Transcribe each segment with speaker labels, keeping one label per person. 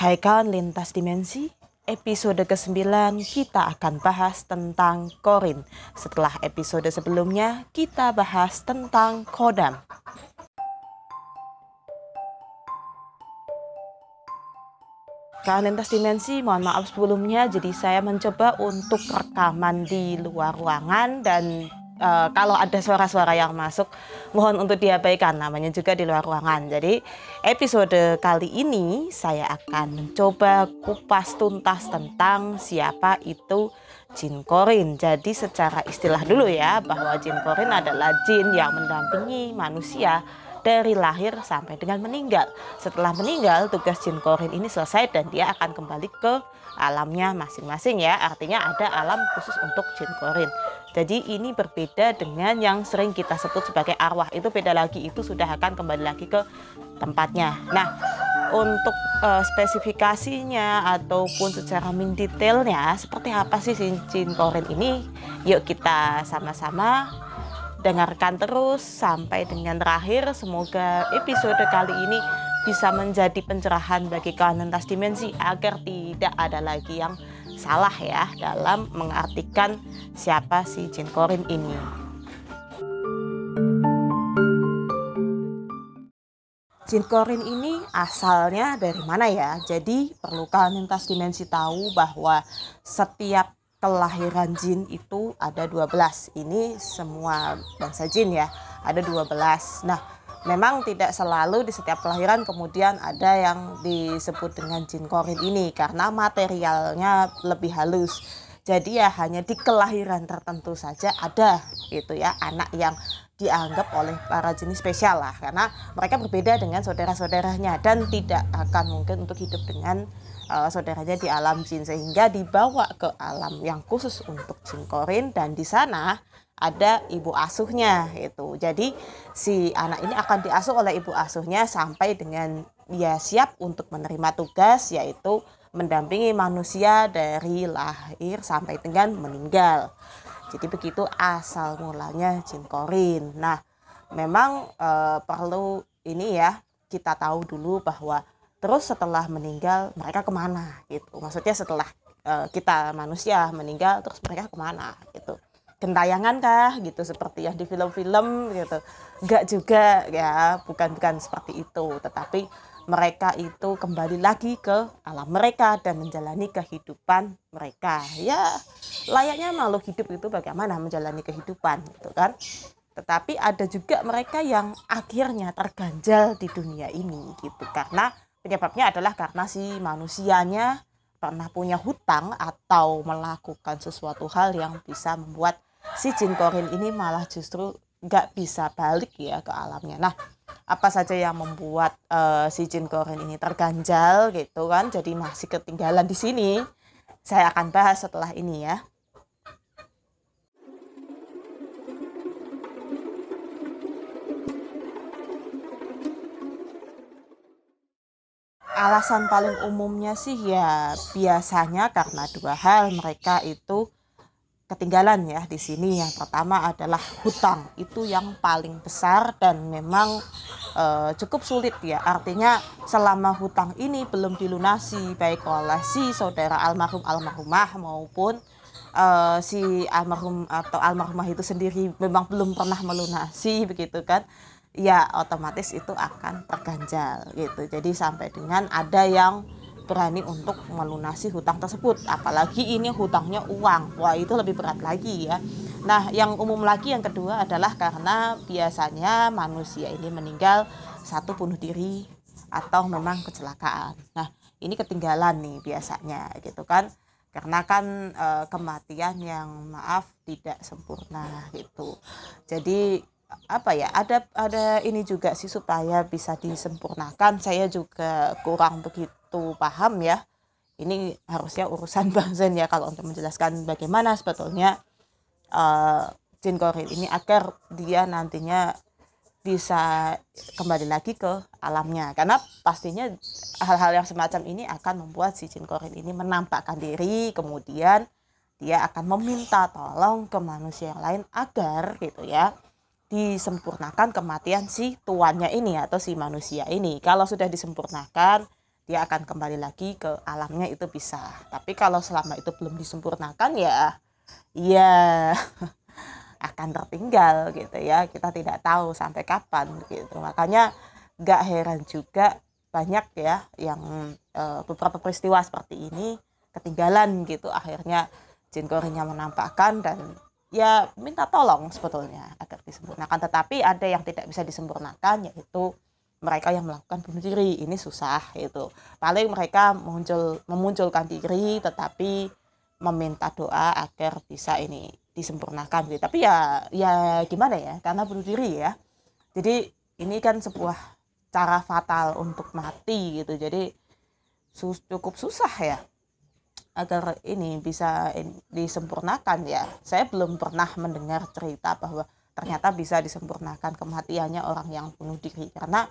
Speaker 1: Hai kawan lintas dimensi, episode ke-9 kita akan bahas tentang Korin. Setelah episode sebelumnya, kita bahas tentang Kodam. Kawan lintas dimensi, mohon maaf sebelumnya, jadi saya mencoba untuk rekaman di luar ruangan dan uh, kalau ada suara-suara yang masuk mohon untuk diabaikan namanya juga di luar ruangan. Jadi episode kali ini saya akan mencoba kupas tuntas tentang siapa itu jin korin. Jadi secara istilah dulu ya bahwa jin korin adalah jin yang mendampingi manusia dari lahir sampai dengan meninggal. Setelah meninggal, tugas jin korin ini selesai dan dia akan kembali ke alamnya masing-masing ya. Artinya ada alam khusus untuk jin korin. Jadi ini berbeda dengan yang sering kita sebut sebagai arwah. Itu beda lagi, itu sudah akan kembali lagi ke tempatnya. Nah, untuk uh, spesifikasinya ataupun secara min detailnya seperti apa sih cincin korin ini? Yuk kita sama-sama dengarkan terus sampai dengan terakhir. Semoga episode kali ini bisa menjadi pencerahan bagi kawan lintas dimensi agar tidak ada lagi yang salah ya dalam mengartikan siapa si jin korin ini. Jin korin ini asalnya dari mana ya? Jadi perlu kalian lintas dimensi tahu bahwa setiap kelahiran jin itu ada 12. Ini semua bangsa jin ya, ada 12. Nah, memang tidak selalu di setiap kelahiran kemudian ada yang disebut dengan jin korin ini karena materialnya lebih halus. Jadi ya hanya di kelahiran tertentu saja ada itu ya anak yang dianggap oleh para jenis spesial lah karena mereka berbeda dengan saudara-saudaranya dan tidak akan mungkin untuk hidup dengan uh, saudaranya di alam jin sehingga dibawa ke alam yang khusus untuk jin korin dan di sana ada ibu asuhnya itu. Jadi si anak ini akan diasuh oleh ibu asuhnya sampai dengan dia siap untuk menerima tugas yaitu mendampingi manusia dari lahir sampai dengan meninggal. Jadi begitu asal mulanya jin korin. Nah, memang e, perlu ini ya kita tahu dulu bahwa terus setelah meninggal mereka ke mana gitu. Maksudnya setelah e, kita manusia meninggal terus mereka ke mana gitu. Gentayangan kah gitu seperti yang di film-film gitu. Enggak juga ya bukan bukan seperti itu. Tetapi mereka itu kembali lagi ke alam mereka dan menjalani kehidupan mereka. Ya layaknya makhluk hidup itu bagaimana menjalani kehidupan gitu kan. Tetapi ada juga mereka yang akhirnya terganjal di dunia ini gitu. Karena penyebabnya adalah karena si manusianya pernah punya hutang atau melakukan sesuatu hal yang bisa membuat si jin korin ini malah justru nggak bisa balik ya ke alamnya. Nah, apa saja yang membuat uh, si jin korin ini terganjal gitu kan? Jadi masih ketinggalan di sini. Saya akan bahas setelah ini ya. Alasan paling umumnya sih ya biasanya karena dua hal mereka itu ketinggalan ya di sini. Yang pertama adalah hutang itu yang paling besar dan memang e, cukup sulit ya. Artinya selama hutang ini belum dilunasi baik oleh si saudara almarhum almarhumah maupun e, si almarhum atau almarhumah itu sendiri memang belum pernah melunasi begitu kan ya otomatis itu akan terganjal gitu. Jadi sampai dengan ada yang berani untuk melunasi hutang tersebut. Apalagi ini hutangnya uang. Wah itu lebih berat lagi ya. Nah yang umum lagi yang kedua adalah karena biasanya manusia ini meninggal satu bunuh diri atau memang kecelakaan. Nah ini ketinggalan nih biasanya gitu kan. Karena kan e, kematian yang maaf tidak sempurna gitu. Jadi apa ya ada ada ini juga sih supaya bisa disempurnakan. Saya juga kurang begitu paham ya. Ini harusnya urusan Bang Zen ya kalau untuk menjelaskan bagaimana sebetulnya uh, jin korin ini agar dia nantinya bisa kembali lagi ke alamnya. Karena pastinya hal-hal yang semacam ini akan membuat si jin korin ini menampakkan diri kemudian dia akan meminta tolong ke manusia yang lain agar gitu ya disempurnakan kematian si tuannya ini atau si manusia ini. Kalau sudah disempurnakan dia akan kembali lagi ke alamnya itu bisa. Tapi kalau selama itu belum disempurnakan ya ya akan tertinggal gitu ya. Kita tidak tahu sampai kapan gitu. Makanya gak heran juga banyak ya yang e, beberapa peristiwa seperti ini ketinggalan gitu. Akhirnya jin korinnya menampakkan dan ya minta tolong sebetulnya agar disempurnakan. Tetapi ada yang tidak bisa disempurnakan yaitu mereka yang melakukan bunuh diri. Ini susah itu paling mereka muncul memunculkan diri tetapi meminta doa agar bisa ini disempurnakan gitu. Tapi ya ya gimana ya? Karena bunuh diri ya. Jadi ini kan sebuah cara fatal untuk mati gitu. Jadi sus cukup susah ya agar ini bisa disempurnakan ya. Saya belum pernah mendengar cerita bahwa ternyata bisa disempurnakan kematiannya orang yang bunuh diri. Karena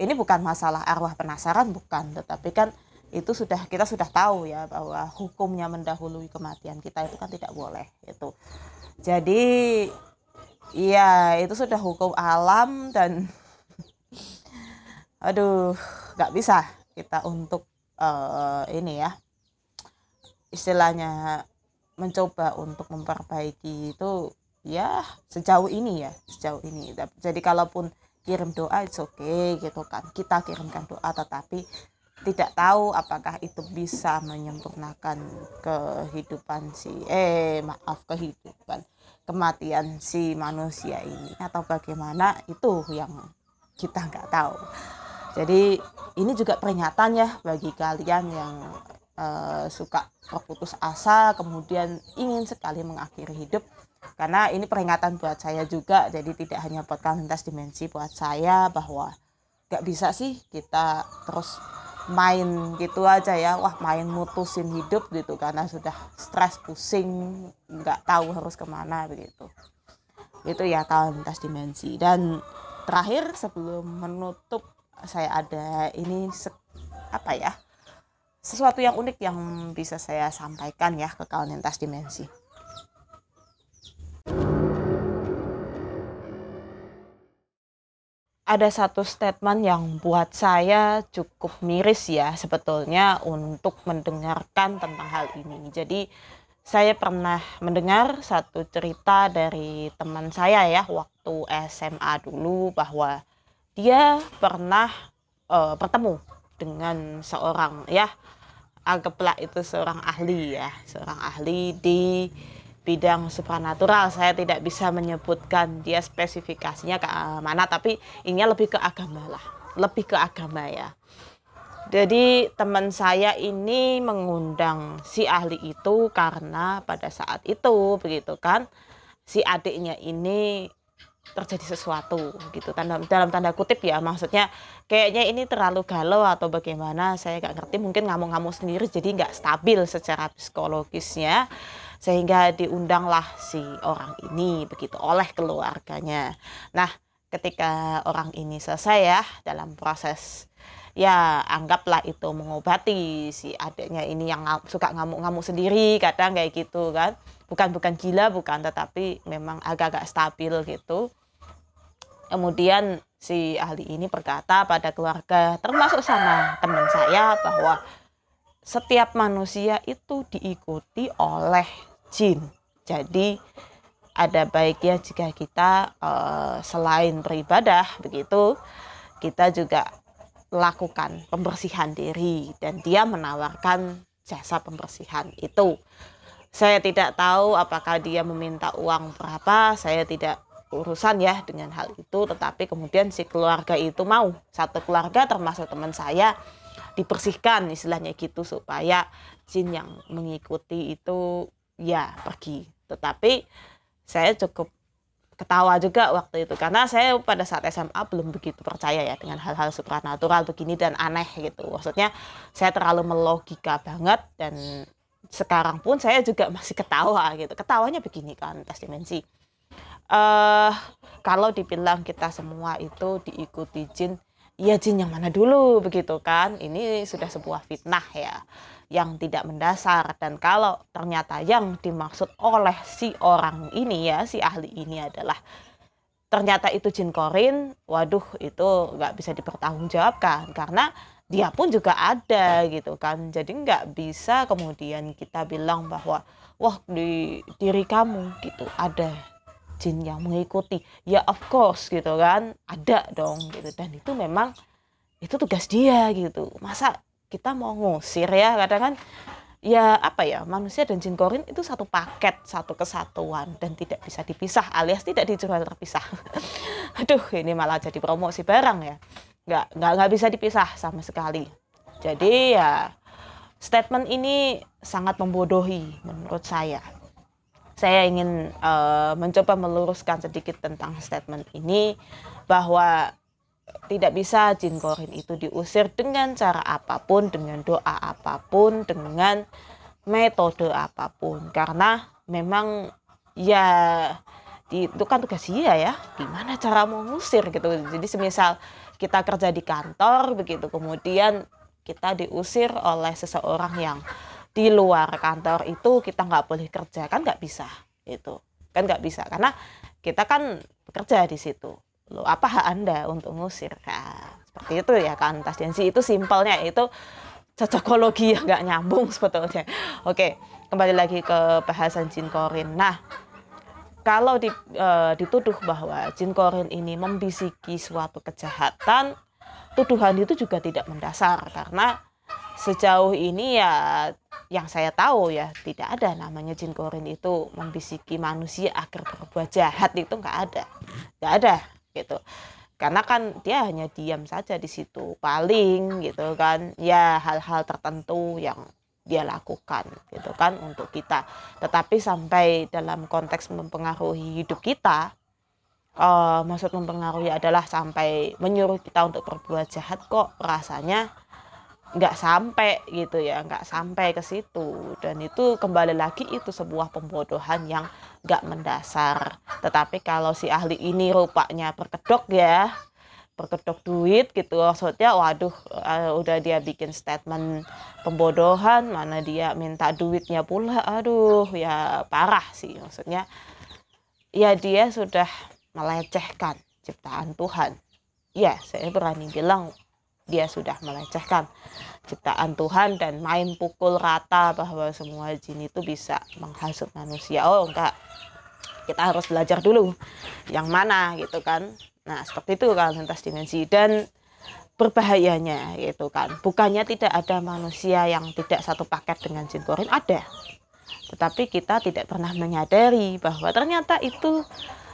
Speaker 1: ini bukan masalah arwah penasaran bukan. Tetapi kan itu sudah kita sudah tahu ya bahwa hukumnya mendahului kematian kita itu kan tidak boleh itu jadi iya itu sudah hukum alam dan aduh nggak bisa kita untuk uh, ini ya istilahnya mencoba untuk memperbaiki itu ya sejauh ini ya sejauh ini. Jadi kalaupun kirim doa itu oke okay, gitu kan. Kita kirimkan doa tetapi tidak tahu apakah itu bisa menyempurnakan kehidupan si eh maaf kehidupan kematian si manusia ini atau bagaimana itu yang kita nggak tahu. Jadi ini juga peringatan ya bagi kalian yang uh, suka berputus asa kemudian ingin sekali mengakhiri hidup. Karena ini peringatan buat saya juga jadi tidak hanya buat lintas dimensi buat saya bahwa nggak bisa sih kita terus main gitu aja ya. Wah main mutusin hidup gitu karena sudah stres pusing nggak tahu harus ke mana begitu. Itu ya kalau lintas dimensi. Dan terakhir sebelum menutup saya ada ini apa ya sesuatu yang unik yang bisa saya sampaikan ya ke kawan lintas dimensi ada satu statement yang buat saya cukup miris ya sebetulnya untuk mendengarkan tentang hal ini. Jadi saya pernah mendengar satu cerita dari teman saya ya waktu SMA dulu bahwa dia pernah uh, bertemu dengan seorang ya anggaplah itu seorang ahli ya, seorang ahli di bidang supranatural. Saya tidak bisa menyebutkan dia spesifikasinya ke mana tapi ini lebih ke agama lah. Lebih ke agama ya. Jadi teman saya ini mengundang si ahli itu karena pada saat itu begitu kan si adiknya ini terjadi sesuatu gitu tanda, dalam tanda kutip ya maksudnya kayaknya ini terlalu galau atau bagaimana saya nggak ngerti mungkin ngamuk-ngamuk sendiri jadi nggak stabil secara psikologisnya sehingga diundanglah si orang ini begitu oleh keluarganya. Nah, ketika orang ini selesai ya dalam proses ya anggaplah itu mengobati si adiknya ini yang suka ngamuk-ngamuk sendiri kadang kayak gitu kan bukan bukan gila bukan tetapi memang agak-agak stabil gitu kemudian si ahli ini berkata pada keluarga termasuk sama teman saya bahwa setiap manusia itu diikuti oleh jin. Jadi ada baiknya jika kita uh, selain beribadah begitu kita juga lakukan pembersihan diri dan dia menawarkan jasa pembersihan itu. Saya tidak tahu apakah dia meminta uang berapa, saya tidak urusan ya dengan hal itu, tetapi kemudian si keluarga itu mau, satu keluarga termasuk teman saya dibersihkan istilahnya gitu supaya jin yang mengikuti itu ya pergi tetapi saya cukup ketawa juga waktu itu karena saya pada saat SMA belum begitu percaya ya dengan hal-hal supranatural begini dan aneh gitu. Maksudnya saya terlalu melogika banget dan sekarang pun saya juga masih ketawa gitu. Ketawanya begini kan tes dimensi. Uh, kalau dibilang kita semua itu diikuti jin ya jin yang mana dulu begitu kan? Ini sudah sebuah fitnah ya yang tidak mendasar. Dan kalau ternyata yang dimaksud oleh si orang ini ya si ahli ini adalah ternyata itu jin korin waduh itu nggak bisa dipertanggungjawabkan. Karena dia pun juga ada gitu kan. Jadi nggak bisa kemudian kita bilang bahwa wah di diri kamu gitu ada jin yang mengikuti. Ya of course gitu kan. Ada dong gitu. Dan itu memang itu tugas dia gitu. Masa kita mau ngusir ya kadang kan ya apa ya manusia dan jin korin itu satu paket satu kesatuan dan tidak bisa dipisah alias tidak dijual terpisah. Aduh ini malah jadi promosi barang ya. Nggak nggak nggak bisa dipisah sama sekali. Jadi ya statement ini sangat membodohi menurut saya. Saya ingin uh, mencoba meluruskan sedikit tentang statement ini bahwa tidak bisa jin korin itu diusir dengan cara apa pun dengan doa apa pun dengan metode apa pun. Karena memang ya itu kan tugas dia ya. Gimana cara mengusir gitu. Jadi semisal kita kerja di kantor begitu. Kemudian kita diusir oleh seseorang yang di luar kantor itu kita nggak boleh kerja. Kan nggak bisa itu kan nggak bisa. Karena kita kan bekerja di situ lo apa hak anda untuk ngusir? Nah, seperti itu ya kan tas tensi itu simpelnya itu cocokologi yang nggak nyambung sebetulnya. Oke kembali lagi ke bahasan jin korin. Nah kalau di, e, dituduh bahwa jin korin ini membisiki suatu kejahatan, tuduhan itu juga tidak mendasar. Karena sejauh ini ya yang saya tahu ya tidak ada namanya jin korin itu membisiki manusia agar berbuat jahat. Itu nggak ada. Nggak ada gitu. Karena kan dia hanya diam saja di situ paling gitu kan. Ya hal-hal tertentu yang dia lakukan gitu kan untuk kita. Tetapi sampai dalam konteks mempengaruhi hidup kita uh, maksud mempengaruhi adalah sampai menyuruh kita untuk berbuat jahat kok rasanya nggak sampai gitu ya nggak sampai ke situ. Dan itu kembali lagi itu sebuah pembodohan yang nggak mendasar. Tetapi kalau si ahli ini rupanya berkedok ya berkedok duit gitu maksudnya waduh uh, udah dia bikin statement pembodohan mana dia minta duitnya pula aduh ya parah sih maksudnya. Ya dia sudah melecehkan ciptaan Tuhan. Ya saya berani bilang dia sudah melecehkan ciptaan Tuhan dan main pukul rata bahwa semua jin itu bisa menghasut manusia oh enggak kita harus belajar dulu yang mana gitu kan Nah, seperti itu kalau lintas dimensi dan berbahayanya gitu kan. Bukannya tidak ada manusia yang tidak satu paket dengan jin korin ada. Tetapi kita tidak pernah menyadari bahwa ternyata itu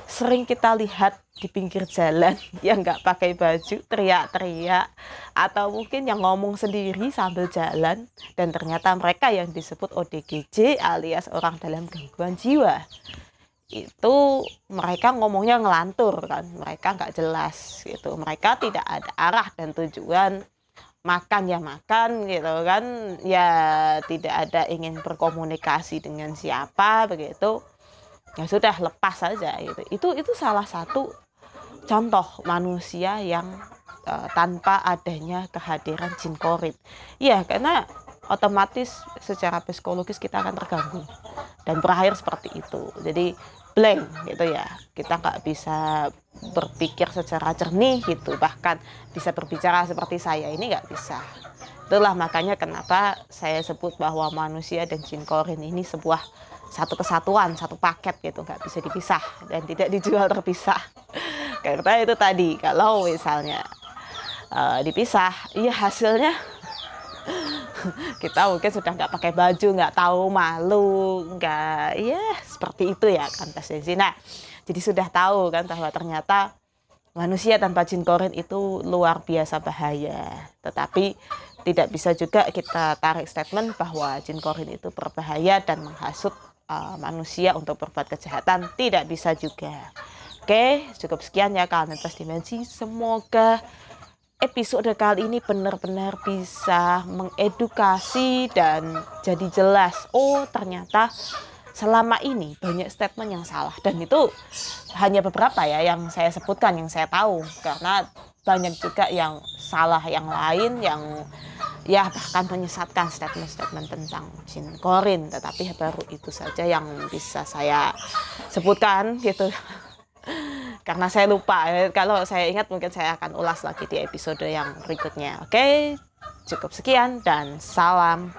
Speaker 1: sering kita lihat di pinggir jalan yang nggak pakai baju teriak-teriak atau mungkin yang ngomong sendiri sambil jalan dan ternyata mereka yang disebut ODGJ alias orang dalam gangguan jiwa. Itu mereka ngomongnya ngelantur kan mereka nggak jelas gitu. Mereka tidak ada arah dan tujuan makan ya makan gitu kan. Ya tidak ada ingin berkomunikasi dengan siapa begitu ya sudah lepas saja gitu. Itu itu salah satu contoh manusia yang uh, tanpa adanya kehadiran jin korit. Ya karena otomatis secara psikologis kita akan terganggu. Dan berakhir seperti itu. Jadi blank gitu ya. Kita nggak bisa berpikir secara jernih gitu. Bahkan bisa berbicara seperti saya ini nggak bisa. Itulah makanya kenapa saya sebut bahwa manusia dan jin korin ini sebuah satu kesatuan satu paket gitu nggak bisa dipisah dan tidak dijual terpisah. Karena itu tadi kalau misalnya uh, dipisah iya hasilnya kita mungkin sudah nggak pakai baju nggak tahu malu nggak ya seperti itu ya kan Sensi nah jadi sudah tahu kan bahwa ternyata manusia tanpa jin korin itu luar biasa bahaya. Tetapi tidak bisa juga kita tarik statement bahwa jin korin itu berbahaya dan menghasut uh, manusia untuk berbuat kejahatan tidak bisa juga. Oke cukup sekian ya kalian dimensi. Semoga episode kali ini benar-benar bisa mengedukasi dan jadi jelas oh ternyata selama ini banyak statement yang salah. Dan itu hanya beberapa ya yang saya sebutkan yang saya tahu. Karena banyak juga yang salah yang lain yang ya bahkan menyesatkan statement-statement tentang jin korin tetapi baru itu saja yang bisa saya sebutkan gitu. Karena saya lupa kalau saya ingat mungkin saya akan ulas lagi di episode yang berikutnya. Oke Cukup sekian dan salam